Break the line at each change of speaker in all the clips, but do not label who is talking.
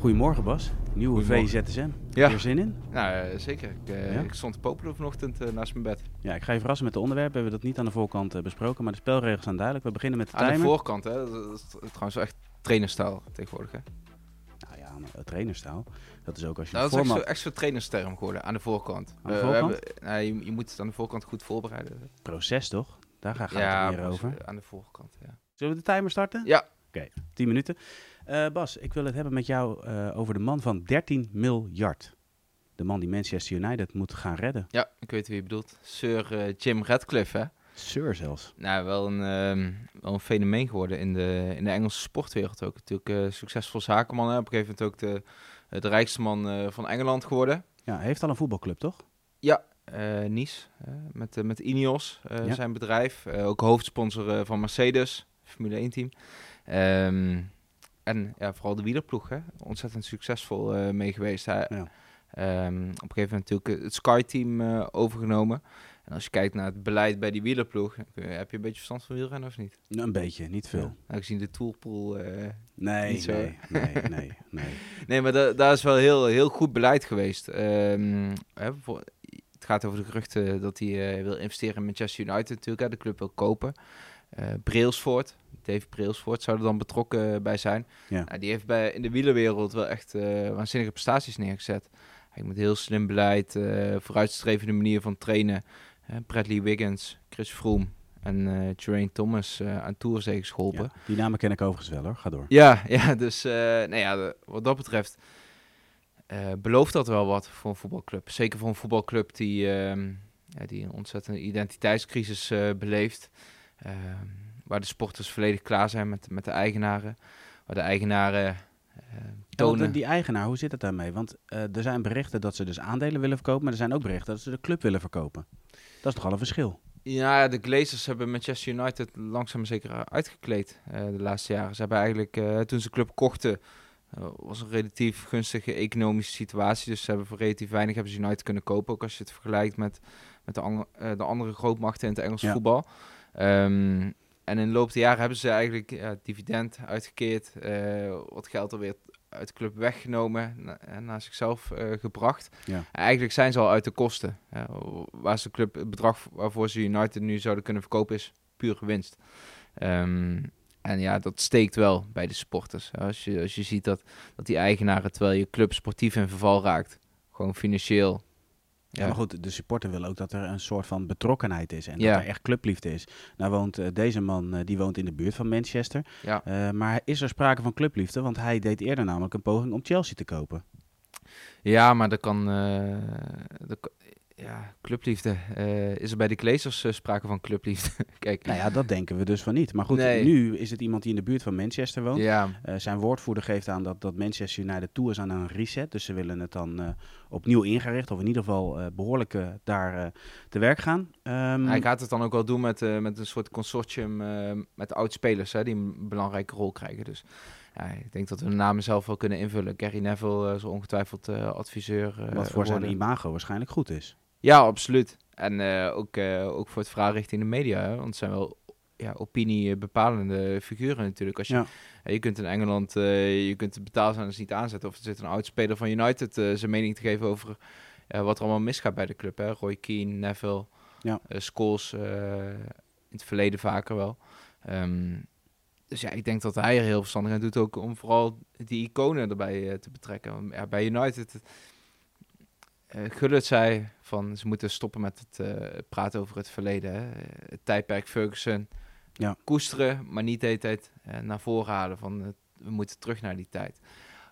Goedemorgen Bas, nieuwe
Goedemorgen.
VZSM.
Ja.
Weer zin in?
Nou, zeker. Ik, eh,
Ja?
ik stond te popelen vanochtend eh, naast mijn bed.
Ja, ik ga je verrassen met de onderwerpen. We hebben dat niet aan de voorkant besproken, maar de spelregels zijn duidelijk. We beginnen met de
Aan de
timer.
voorkant, hè. Dat is trouwens wel echt trainerstijl tegenwoordig, hè.
Nou ja, de trainerstaal. Dat is ook als je
Nou, dat is echt
format...
zo'n echt zo'n trainersterm geworden, aan de voorkant.
Aan de voorkant?
hebben- nou, je, je moet het aan de voorkant goed voorbereiden.
proces, toch? Daar ga- gaat
ja,
het meer
precies,
over.
aan de voorkant, ja.
Zullen we de timer starten?
Ja.
10 minuten. Eh, Bas, ik wil het hebben met jou eh, over de man van 13 miljard. De man die Manchester United moet gaan redden.
Ja, ik weet wie je bedoelt. Sir eh, Jim Radcliffe, hè.
Sir zelfs.
Nou, wel een, ehm, wel een fenomeen geworden in de, in de Engelse sportwereld ook. Natuurlijk succesvol zakenman, hè. Op een gegeven moment ook de, de rijkste man van Engeland geworden.
Ja, hij heeft al een voetbalclub, toch?
Ja, Nice, met, met Ineos,
Ja.
zijn bedrijf. Ook hoofdsponsor van Mercedes, Formule 1 team. En ja, vooral de wielerploeg, hè. ontzettend succesvol eh, mee geweest. Hij,
Ja.
ehm, op een gegeven moment natuurlijk het Sky-team eh, overgenomen. En als je kijkt naar het beleid bij die wielerploeg, heb je een beetje verstand van wielrennen of niet?
Nou, Een beetje, niet veel.
Ja. Nou, gezien de toolpool... eh,
Nee,
Niet zo.
nee, nee, nee, nee.
Nee, maar da- daar is wel heel, heel goed beleid geweest. Ehm, hè, het gaat over de geruchten dat hij wil investeren in Manchester United natuurlijk. Hè, de club wil kopen. Eh Brailsford, Dave Brailsford zou er dan betrokken bij zijn.
Ja.
Nou, die heeft bij, in de wielerwereld wel echt eh, waanzinnige prestaties neergezet. Eigenlijk met heel slim beleid, eh, vooruitstrevende manier van trainen. Bradley Wiggins, Chris Froome en eh Geraint Thomas eh, aan toerzegens geholpen.
Ja, die namen ken ik overigens wel hoor. Ga door.
Ja, ja dus eh, nou ja, de- wat dat betreft eh, belooft dat wel wat voor een voetbalclub. Zeker voor een voetbalclub die, ehm, ja, die een ontzettende identiteitscrisis eh, beleeft. Ehm, waar de sporters volledig klaar zijn met, met de eigenaren. Waar de eigenaren eh,
Ja,
tonen...
die eigenaar, hoe zit het daarmee? Want eh, er zijn berichten dat ze dus aandelen willen verkopen, maar er zijn ook berichten dat ze de club willen verkopen. Dat is toch al een verschil?
Ja, de Glazers hebben Manchester United langzaam zeker uitgekleed eh, de laatste jaren. Ze hebben eigenlijk, toen ze de club kochten, was een relatief gunstige economische situatie. Dus ze hebben voor relatief weinig hebben ze United kunnen kopen. Ook als je het vergelijkt met, met de, an- eh, de andere grootmachten in het Engelse
Ja.
voetbal. Ehm, en in de loop der jaren hebben ze eigenlijk ja, dividend uitgekeerd. eh, wat geld alweer uit de club weggenomen na- en naar zichzelf eh, gebracht.
Ja.
Eigenlijk zijn ze al uit de kosten. Ja, waar ze de club, het bedrag waarvoor ze United nu zouden kunnen verkopen is pure winst. Ehm, en ja, dat steekt wel bij de supporters. Als je, als je ziet dat, dat die eigenaren, terwijl je club sportief in verval raakt, gewoon financieel.
Ja, maar goed, de supporter wil ook dat er een soort van betrokkenheid is en
Ja.
dat er echt clubliefde is. Nou woont eh, deze man, eh, die woont in de buurt van Manchester.
Ja.
Eh, maar is er sprake van clubliefde? Want hij deed eerder namelijk een poging om Chelsea te kopen.
Ja, maar dat kan. dat clubliefde. Eh, is er bij de Glazers eh, sprake van clubliefde? Kijk.
Nou ja, dat denken we dus van niet. Maar goed,
Nee.
nu is het iemand die in de buurt van Manchester woont.
Ja,
Eh, zijn woordvoerder geeft aan dat, dat Manchester United toe is aan een reset. Dus ze willen het dan opnieuw ingericht. Of in ieder geval eh, behoorlijk eh, daar te werk gaan. Ehm,
hij gaat het dan ook wel doen met, met een soort consortium met oud-spelers hè, die een belangrijke rol krijgen. Dus ja, ik denk dat we de namen zelf wel kunnen invullen. Gary Neville is ongetwijfeld adviseur.
wat voor zijn imago waarschijnlijk goed is.
Ja, absoluut. En eh, ook, eh, ook voor het verhaal richting de media. Hè? Want het zijn wel ja, opiniebepalende figuren natuurlijk. Als je,
Ja.
eh, je kunt in Engeland, eh, je kunt de betaalzenders niet aanzetten. Of er zit een oud-speler van United eh, zijn mening te geven over eh, wat er allemaal misgaat bij de club. Hè? Roy Keane, Neville,
Ja.
eh, Scholes, eh, in het verleden vaker wel. Ehm, dus ja, ik denk dat hij er heel verstandig aan doet ook om vooral die iconen erbij eh, te betrekken. Want, Ja, bij United, eh Gullit zei van ze moeten stoppen met het eh, praten over het verleden. Hè. Het tijdperk Ferguson
Ja.
koesteren, maar niet de hele tijd eh, naar voren halen van eh, we moeten terug naar die tijd.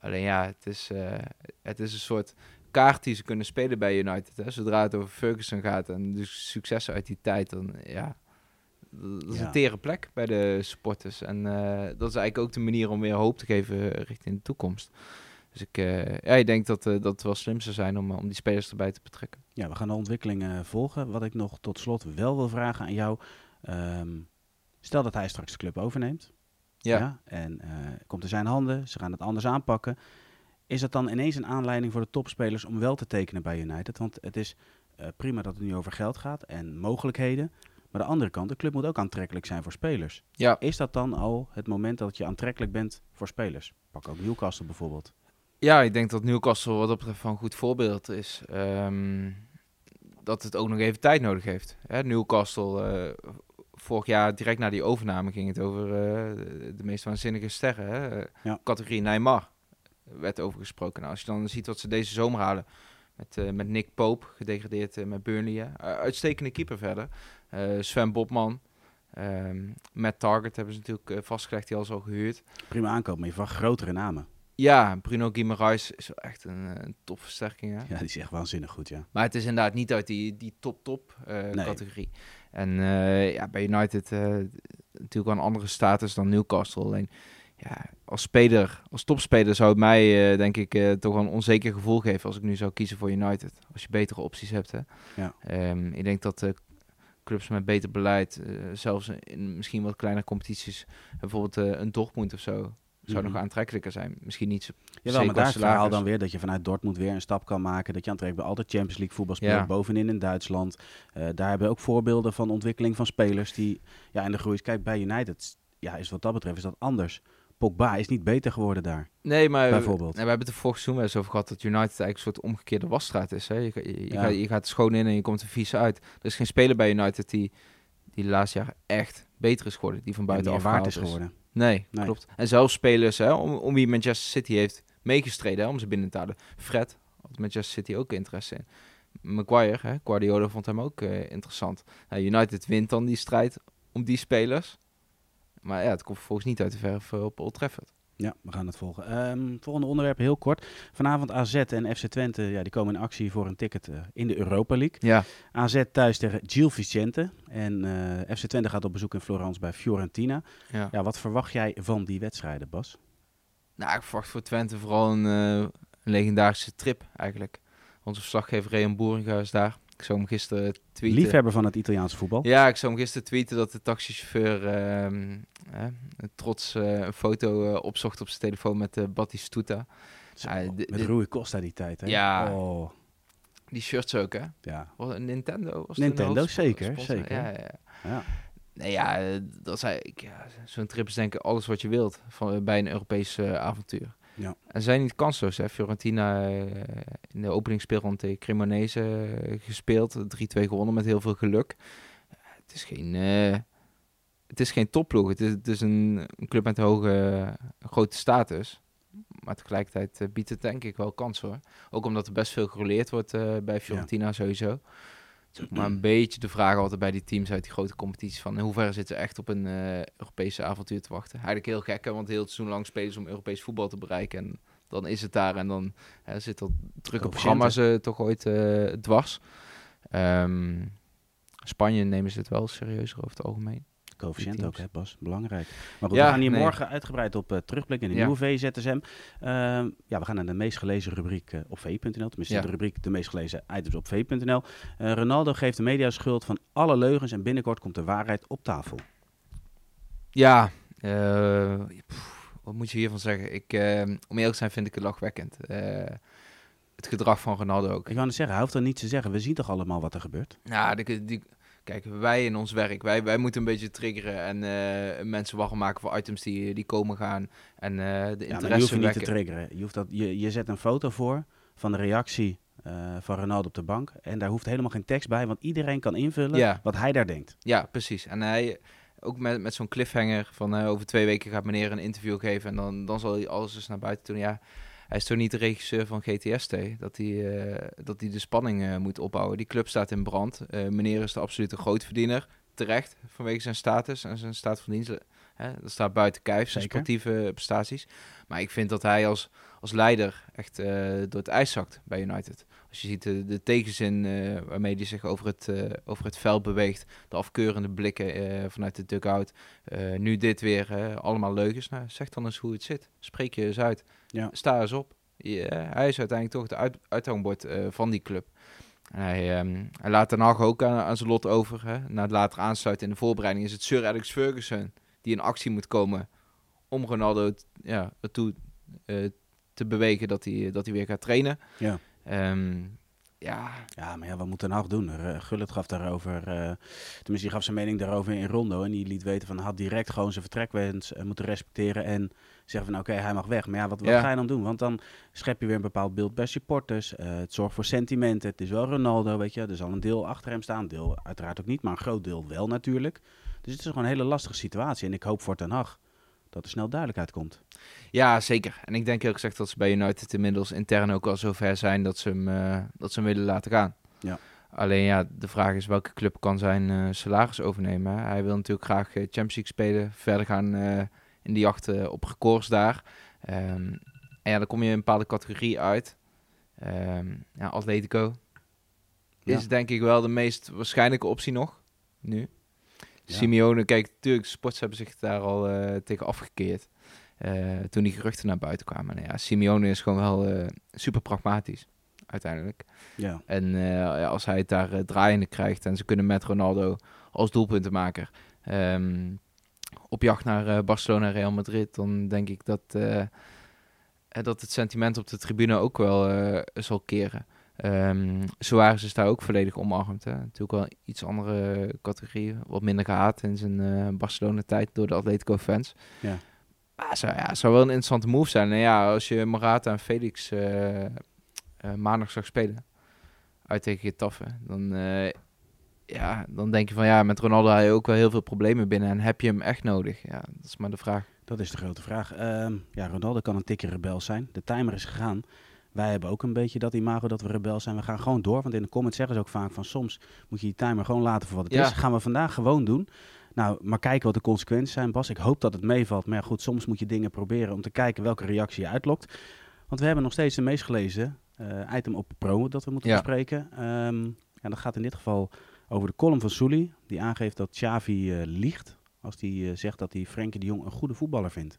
Alleen ja, het is, eh, het is een soort kaart die ze kunnen spelen bij United. Hè. Zodra het over Ferguson gaat en de successen uit die tijd, dan ja, dat is
Ja.
een tere plek bij de supporters. En eh, dat is eigenlijk ook de manier om weer hoop te geven richting de toekomst. Dus ik, eh, ja, ik denk dat, eh, dat het wel slim zou zijn om, eh, om die spelers erbij te betrekken.
Ja, we gaan de ontwikkelingen volgen. Wat ik nog tot slot wel wil vragen aan jou. ehm, stel dat hij straks de club overneemt.
Ja.
en komt in zijn handen. Ze gaan het anders aanpakken. Is dat dan ineens een aanleiding voor de topspelers om wel te tekenen bij United? Want het is prima dat het nu over geld gaat en mogelijkheden. Maar de andere kant, de club moet ook aantrekkelijk zijn voor spelers.
Ja,
Is dat dan al het moment dat je aantrekkelijk bent voor spelers? Pak ook Newcastle bijvoorbeeld.
Ja, ik denk dat Newcastle wat dat betreft van een goed voorbeeld is. Ehm, dat het ook nog even tijd nodig heeft. Hè, Newcastle, eh, vorig jaar direct na die overname ging het over eh, de, de meest waanzinnige sterren. Hè?
Ja.
Categorie Neymar werd over gesproken. Nou, als je dan ziet wat ze deze zomer halen met, eh, met Nick Pope, gedegradeerd eh, met Burnley. uitstekende keeper verder. Eh, Sven Bobman. ehm Matt Target hebben ze natuurlijk eh, vastgelegd, die al zo gehuurd.
Prima aankoop, maar je verwacht grotere namen.
Ja, Bruno Guimaraes is wel echt een, eh, een topversterking. Hè?
Ja, die is echt waanzinnig goed, ja.
Maar het is inderdaad niet uit die, die top-top eh,
Nee.
En eh, ja, bij United natuurlijk wel een andere status dan Newcastle. Alleen ja, als speler, als topspeler zou het mij denk ik toch wel een onzeker gevoel geven als ik nu zou kiezen voor United. Als je betere opties hebt. Hè.
Ja.
Ehm, ik denk dat clubs met beter beleid, zelfs in misschien wat kleinere competities, bijvoorbeeld een Dortmund of zo, zou
Mhm.
nog aantrekkelijker zijn. Misschien niet zo
Jawel, maar daar is het verhaal dan weer dat je vanuit Dortmund weer een stap kan maken. Dat je aantrekkelijk bij altijd Champions League voetbal speelt,
Ja.
bovenin in Duitsland. Eh, daar hebben we ook voorbeelden van ontwikkeling van spelers die ja, in de groei is. Kijk, bij United ja, is wat dat betreft is dat anders. Pogba is niet beter geworden daar,
Nee, maar
bijvoorbeeld.
Nee, we hebben het er vorig seizoen eens over gehad dat United eigenlijk een soort omgekeerde wasstraat is. Hè? Je, je, je
Ja.
gaat, je gaat schoon in en je komt er vies uit. Er is geen speler bij United die, die de laatste jaren echt beter is geworden. Die van
en
buitenaf
meer waard
gehaald
is geworden.
Nee,
Nee.
klopt. En zelfs spelers hè, om, om wie Manchester City heeft meegestreden hè, om ze binnen te halen. Fred had Manchester City ook interesse in. Maguire, hè, Guardiola vond hem ook eh, interessant. Nou, United wint dan die strijd om die spelers. Maar ja, het komt vervolgens niet uit de verf eh, op Old Trafford.
Ja, we gaan het volgen. Ehm, volgende onderwerp heel kort. Vanavond AZ en FC Twente ja, die komen in actie voor een ticket eh, in de Europa League.
Ja,
AZ thuis tegen Gil Vicente. En eh, FC Twente gaat op bezoek in Florence bij Fiorentina.
ja.
Ja, wat verwacht jij van die wedstrijden, Bas?
Nou, ik verwacht voor Twente vooral een, een legendarische trip eigenlijk. Onze verslaggever Rehan Boeringa is daar. Ik zou hem gisteren tweeten.
Liefhebber van het Italiaanse voetbal.
Ja, ik zou hem gisteren tweeten dat de taxichauffeur ehm, trots eh, een foto eh, opzocht op zijn telefoon met uh, Battistuta.
Zo,
de-
met Rui Costa die tijd, hè?
Ja.
Oh,
Die shirts ook, hè?
ja.
Nintendo? Was
Nintendo, zeker, zeker.
Ja, ja, ja.
ja.
Nee, ja, eh, dat eigenlijk, ja, zo'n trip is denk ik alles wat je wilt van, eh, bij een Europees eh, avontuur.
Ja.
En zijn niet kansloos, hè. Fiorentina eh, in de openingsspeelronde tegen Cremonese eh, gespeeld. 3-2 gewonnen met heel veel geluk. Ja, het is geen... eh, het is geen topploeg. Het is, het is een, een club met een hoge, grote status. Maar tegelijkertijd eh, biedt het denk ik wel kans hoor. Ook omdat er best veel geroleerd wordt eh, bij Fiorentina sowieso. Het is ook maar een beetje de vraag altijd bij die teams uit die grote competities. Van in hoeverre zitten ze echt op een eh, Europese avontuur te wachten. Eigenlijk heel gek, hè, want heel het seizoen lang spelen ze om Europees voetbal te bereiken. En dan is het daar en dan hè, zit dat drukke
Coëfficiënten.
programma's toch ooit eh, dwars. Ehm, Spanje nemen ze het wel serieuzer over het algemeen.
Coëfficiënt ook, hè, Bas? Belangrijk. Maar goed,
Ja,
we gaan hier
nee.
morgen uitgebreid op eh, terugblikken in de
Ja.
nieuwe VZSM. Ehm, ja, we gaan naar de meest gelezen rubriek eh, op v.nl. Tenminste,
Ja.
de rubriek de meest gelezen items op v.nl. Eh, Ronaldo geeft de media schuld van alle leugens en binnenkort komt de waarheid op tafel.
Ja, eh, pff, wat moet je hiervan zeggen? Ik, om eerlijk te zijn vind ik het lachwekkend. Eh, het gedrag van Ronaldo ook.
Ik wou net zeggen, hij hoeft er niet te zeggen. We zien toch allemaal wat er gebeurt?
Nou, die, die- kijk, wij in ons werk, wij, wij moeten een beetje triggeren en eh, mensen wakker maken voor items die, die komen gaan. En eh, de
Ja, maar je
interesse
hoeft je niet te triggeren. Je, hoeft dat, je, je zet een foto voor van de reactie eh, van Ronaldo op de bank. En daar hoeft helemaal geen tekst bij, want iedereen kan invullen
Ja.
wat hij daar denkt.
Ja, precies. En hij, ook met, met zo'n cliffhanger van over twee weken gaat meneer een interview geven en dan, dan zal hij alles eens naar buiten doen. Ja, hij is toch niet de regisseur van GTST, dat hij, eh, dat hij de spanning eh, moet opbouwen. Die club staat in brand. Eh, meneer is de absolute grootverdiener, terecht, vanwege zijn status en zijn staat van dienst. Hè, dat staat buiten kijf, zijn
Zeker.
sportieve prestaties. Maar ik vind dat hij als, als leider echt door het ijs zakt bij United. Als je ziet de, de tegenzin waarmee hij zich over het, over het veld beweegt, de afkeurende blikken vanuit de dugout. Nu dit weer, allemaal leugens. Nou, zeg dan eens hoe het zit. Spreek je eens uit.
Ja.
Sta eens op. Eh, hij is uiteindelijk toch de uit, uithangbord eh, van die club. En hij, ehm, hij laat Den Haag ook aan, aan zijn lot over. Hè. Na het later aansluiten in de voorbereiding is het Sir Alex Ferguson die in actie moet komen om Ronaldo ja, ertoe eh, te bewegen dat hij, dat hij weer gaat trainen.
Ja.
Ehm, ja,
Ja, maar ja, wat moet Ten Hag doen? Uh, Gullit gaf daarover, uh, tenminste die gaf zijn mening daarover in Rondo. En die liet weten van, had direct gewoon zijn vertrekwens uh, moeten respecteren. En zeggen van, oké, okay, hij mag weg. Maar ja, wat, wat
Ja.
ga je dan doen? Want dan schep je weer een bepaald beeld bij supporters. Eh, het zorgt voor sentimenten. Het is wel Ronaldo, weet je. Er zal een deel achter hem staan. Een deel uiteraard ook niet, maar een groot deel wel natuurlijk. Dus het is gewoon een hele lastige situatie. En ik hoop voor Ten Hag dat er snel duidelijkheid komt.
Ja, zeker. En ik denk heel gezegd dat ze bij United inmiddels intern ook al zover zijn dat ze hem, eh, dat ze hem willen laten gaan.
Ja.
Alleen ja, de vraag is welke club kan zijn eh, salaris overnemen. hè? Hij wil natuurlijk graag eh, Champions League spelen, verder gaan in die jacht op records daar. Ehm, en ja, dan kom je in een bepaalde categorie uit. Ehm, ja, Atletico
Ja.
is denk ik wel de meest waarschijnlijke optie nog, nu.
Ja.
Simeone, kijk, natuurlijk, de sports hebben zich daar al tegen afgekeerd. Eh, toen die geruchten naar buiten kwamen. Nou ja, Simeone is gewoon wel eh, super pragmatisch, uiteindelijk.
Ja,
En eh, als hij het daar draaiende krijgt en ze kunnen met Ronaldo als doelpuntenmaker ehm, op jacht naar Barcelona en Real Madrid, dan denk ik dat, dat het sentiment op de tribune ook wel zal keren. Ehm Suarez is daar ook volledig omarmd. Hè. Natuurlijk wel iets andere categorie, wat minder gehaat in zijn Barcelona-tijd door de Atletico-fans.
ja.
Maar zou, ja, zou wel een interessante move zijn. En ja, als je Morata en Felix eh, eh, maandag zag spelen, uit tegen Getafe, dan, eh, ja, dan denk je van ja, met Ronaldo had je ook wel heel veel problemen binnen. En heb je hem echt nodig? Ja, dat is maar de vraag.
Dat is de grote vraag. Ehm, ja, Ronaldo kan een tikje rebel zijn. De timer is gegaan. Wij hebben ook een beetje dat imago dat we rebel zijn. We gaan gewoon door. Want in de comments zeggen ze ook vaak van soms moet je die timer gewoon laten voor wat het
Ja.
is. Gaan we vandaag gewoon doen. Nou, maar kijken wat de consequenties zijn, Bas. Ik hoop dat het meevalt. Maar ja, goed, soms moet je dingen proberen om te kijken welke reactie je uitlokt. Want we hebben nog steeds de meest gelezen eh, item op promo dat we moeten
Ja.
bespreken. Ehm ja, dat gaat in dit geval over de column van Souli. Die aangeeft dat Xavi eh, liegt als hij eh, zegt dat hij Frenkie de Jong een goede voetballer vindt.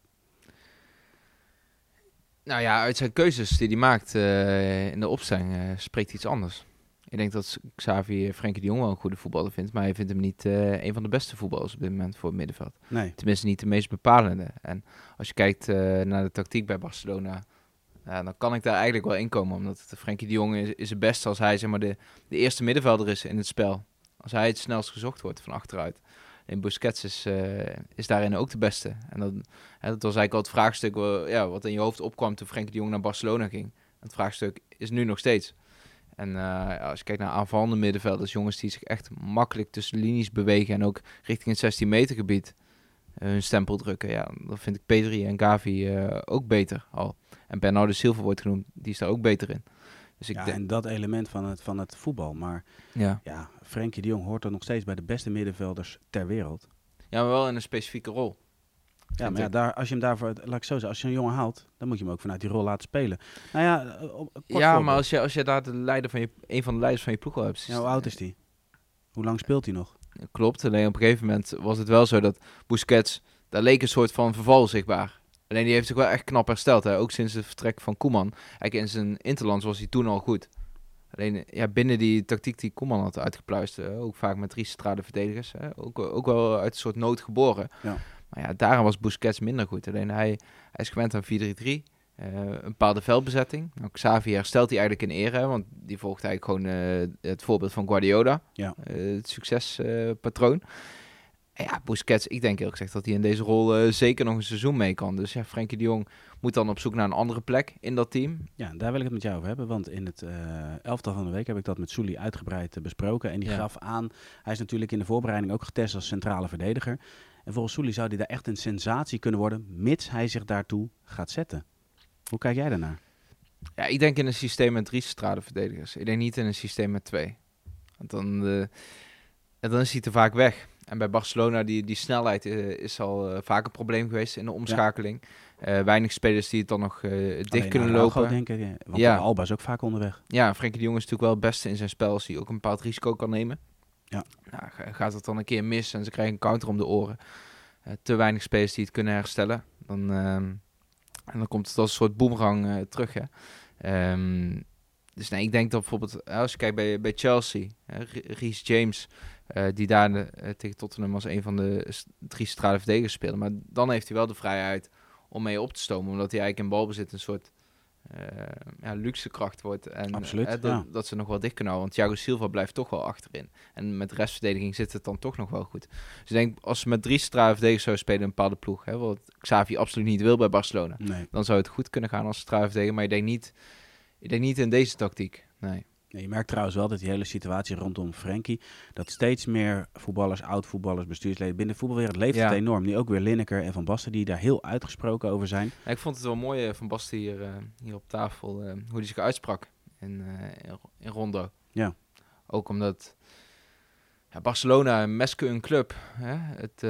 Nou ja, uit zijn keuzes die hij maakt eh, in de opstelling eh, spreekt iets anders. Ik denk dat Xavi Frenkie de Jong wel een goede voetballer vindt, maar hij vindt hem niet eh, een van de beste voetballers op dit moment voor het middenveld.
Nee.
Tenminste, niet de meest bepalende. En als je kijkt naar de tactiek bij Barcelona, dan kan ik daar eigenlijk wel in komen. Omdat Frenkie de Jong is, is het beste als hij zeg maar, de, de eerste middenvelder is in het spel. Als hij het snelst gezocht wordt van achteruit. En Busquets is, eh, is daarin ook de beste. En dat, hè, dat was eigenlijk al het vraagstuk wa- ja, wat in je hoofd opkwam toen Frenkie de Jong naar Barcelona ging. Het vraagstuk is nu nog steeds. En eh, als je kijkt naar aanvallende middenvelders, jongens die zich echt makkelijk tussen linies bewegen en ook richting het 16 meter gebied eh, hun stempel drukken. Ja, dan vind ik Pedri en Gavi eh, ook beter al. En Bernardo Silva wordt genoemd, die is daar ook beter in. Dus ik
ja,
denk,
en dat element van het, van het voetbal. Maar
ja.
ja, Frenkie de Jong hoort er nog steeds bij de beste middenvelders ter wereld.
ja, maar wel in een specifieke rol.
Ja, maar ja, daar, als je hem daarvoor, laat ik zo zeggen, als je een jongen haalt, dan moet je hem ook vanuit die rol laten spelen. Nou ja, eh, op-
Ja,
voorbeeld.
maar als je, als je daar de leider van je, een van de leiders van je ploeg al hebt.
Ja, hoe oud is die? Hoe lang speelt hij nog?
Klopt, alleen op een gegeven moment was het wel zo dat Busquets, daar leek een soort van verval zichtbaar. Alleen die heeft zich wel echt knap hersteld, hè? ook sinds het vertrek van Koeman. Eigenlijk in zijn interlands was hij toen al goed. Alleen ja, binnen die tactiek die Koeman had uitgepluist, ook vaak met drie centrale verdedigers, hè? Ook, ook wel uit een soort nood geboren.
Ja.
Maar ja, daarom was Busquets minder goed. Alleen hij, hij is gewend aan 4-3-3. eh, een bepaalde veldbezetting. Nou, Xavi herstelt hij eigenlijk in ere, want die volgt eigenlijk gewoon eh, het voorbeeld van Guardiola.
Ja.
Eh, het succespatroon. Ja, Busquets, ik denk heel gezegd dat hij in deze rol eh, zeker nog een seizoen mee kan. Dus ja, Frenkie de Jong moet dan op zoek naar een andere plek in dat team.
Ja, daar wil ik het met jou over hebben. Want in het eh, elftal van de week heb ik dat met Souli uitgebreid eh, besproken. En die
Ja.
gaf aan, hij is natuurlijk in de voorbereiding ook getest als centrale verdediger. En volgens Souli zou hij daar echt een sensatie kunnen worden, mits hij zich daartoe gaat zetten. Hoe kijk jij daarnaar?
Ja, ik denk in een systeem met drie centrale verdedigers. Ik denk niet in een systeem met twee. Want dan, en dan is hij te vaak weg. En bij Barcelona, die, die snelheid eh, is al eh, vaak een probleem geweest in de omschakeling. Eh, weinig spelers die het dan nog dicht
Alleen
kunnen
Araujo,
lopen.
denk ik. Want
Ja.
Alba is ook vaak onderweg.
Ja, Frenkie de Jong is natuurlijk wel het beste in zijn spel als hij ook een bepaald risico kan nemen.
Ja.
Nou, ga- gaat het dan een keer mis en ze krijgen een counter om de oren. Te weinig spelers die het kunnen herstellen. Dan, ehm, en dan komt het als een soort boemerang terug. Hè. Ehm, dus nee, ik denk dat bijvoorbeeld, eh, als je kijkt bij, bij Chelsea, Reece James, eh, die daar de, eh, tegen Tottenham als een van de drie centrale verdedigers speelde. Maar dan heeft hij wel de vrijheid om mee op te stomen, omdat hij eigenlijk in balbezit een soort ja, luxe kracht wordt. En
Absoluut,
dat,
ja.
dat ze nog wel dicht kunnen houden. Want Thiago Silva blijft toch wel achterin. En met restverdediging zit het dan toch nog wel goed. Dus ik denk, als ze met drie centrale verdedigers zouden spelen een bepaalde ploeg, hè, wat Xavi absoluut niet wil bij Barcelona,
Nee.
dan zou het goed kunnen gaan als centrale verdediger. Maar ik denk niet, ik denk niet in deze tactiek. Nee.
Nee, je merkt trouwens wel dat die hele situatie rondom Frenkie, dat steeds meer voetballers, oud-voetballers, bestuursleden binnen de voetbalwereld leeft
Ja.
het enorm. Nu ook weer Lineker en Van Basten die daar heel uitgesproken over zijn.
Ja, ik vond het wel mooi eh, van Basten hier, eh, hier op tafel, eh, hoe hij zich uitsprak in, in, Rondo.
Ja.
Ook omdat ja, Barcelona, Meske een club. Hè? Het,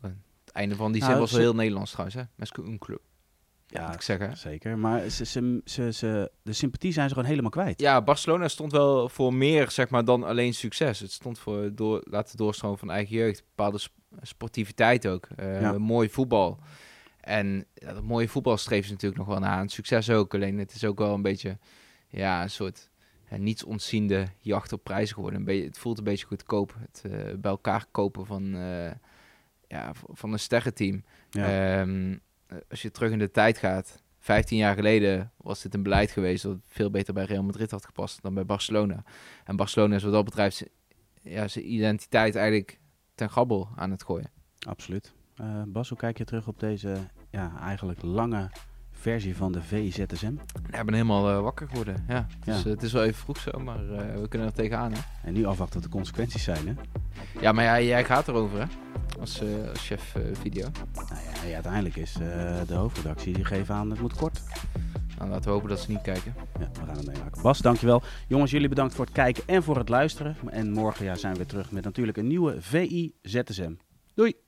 het einde van die zin
Nou,
was wel
ze-
heel Nederlands trouwens. Hè? Meske een club,
Ja,
ik zeggen.
zeker. Maar ze, ze, ze, ze- de sympathie zijn ze gewoon helemaal kwijt.
Ja, Barcelona stond wel voor meer zeg maar, dan alleen succes. Het stond voor door, laten doorstromen van eigen jeugd. Bepaalde sp- sportiviteit ook.
Ja.
Mooi voetbal. En ja, dat mooie voetbal streeft ze natuurlijk nog wel naar. En succes ook. Alleen het is ook wel een beetje ja, een soort ja, niets ontziende jacht op prijzen geworden. Een beetje, het voelt een beetje goedkoop. Het eh, bij elkaar kopen van, eh, ja, van een sterrenteam.
Ja.
Ehm, eh, als je terug in de tijd gaat, 15 jaar geleden was dit een beleid geweest dat veel beter bij Real Madrid had gepast dan bij Barcelona. En Barcelona is wat dat betreft ja, zijn identiteit eigenlijk ten gabbel aan het gooien.
Absoluut. Eh, Bas, hoe kijk je terug op deze ja, eigenlijk lange versie van de VZSM?
Ja, ik ben helemaal eh, wakker geworden. Ja. Dus,
Ja.
eh, het is wel even vroeg zo, maar eh, we kunnen er tegenaan. Hè?
En nu afwachten wat de consequenties zijn. Hè?
Ja, maar jij gaat erover hè? Als, eh, als chef eh, video.
Nou ja, uiteindelijk is eh, de hoofdredactie die geeft aan het moet kort.
Nou, laten we hopen dat ze niet kijken.
Ja, we gaan het meemaken. Bas, dankjewel. Jongens, jullie bedankt voor het kijken en voor het luisteren. En morgen ja, zijn we weer terug met natuurlijk een nieuwe VI ZSM. Doei!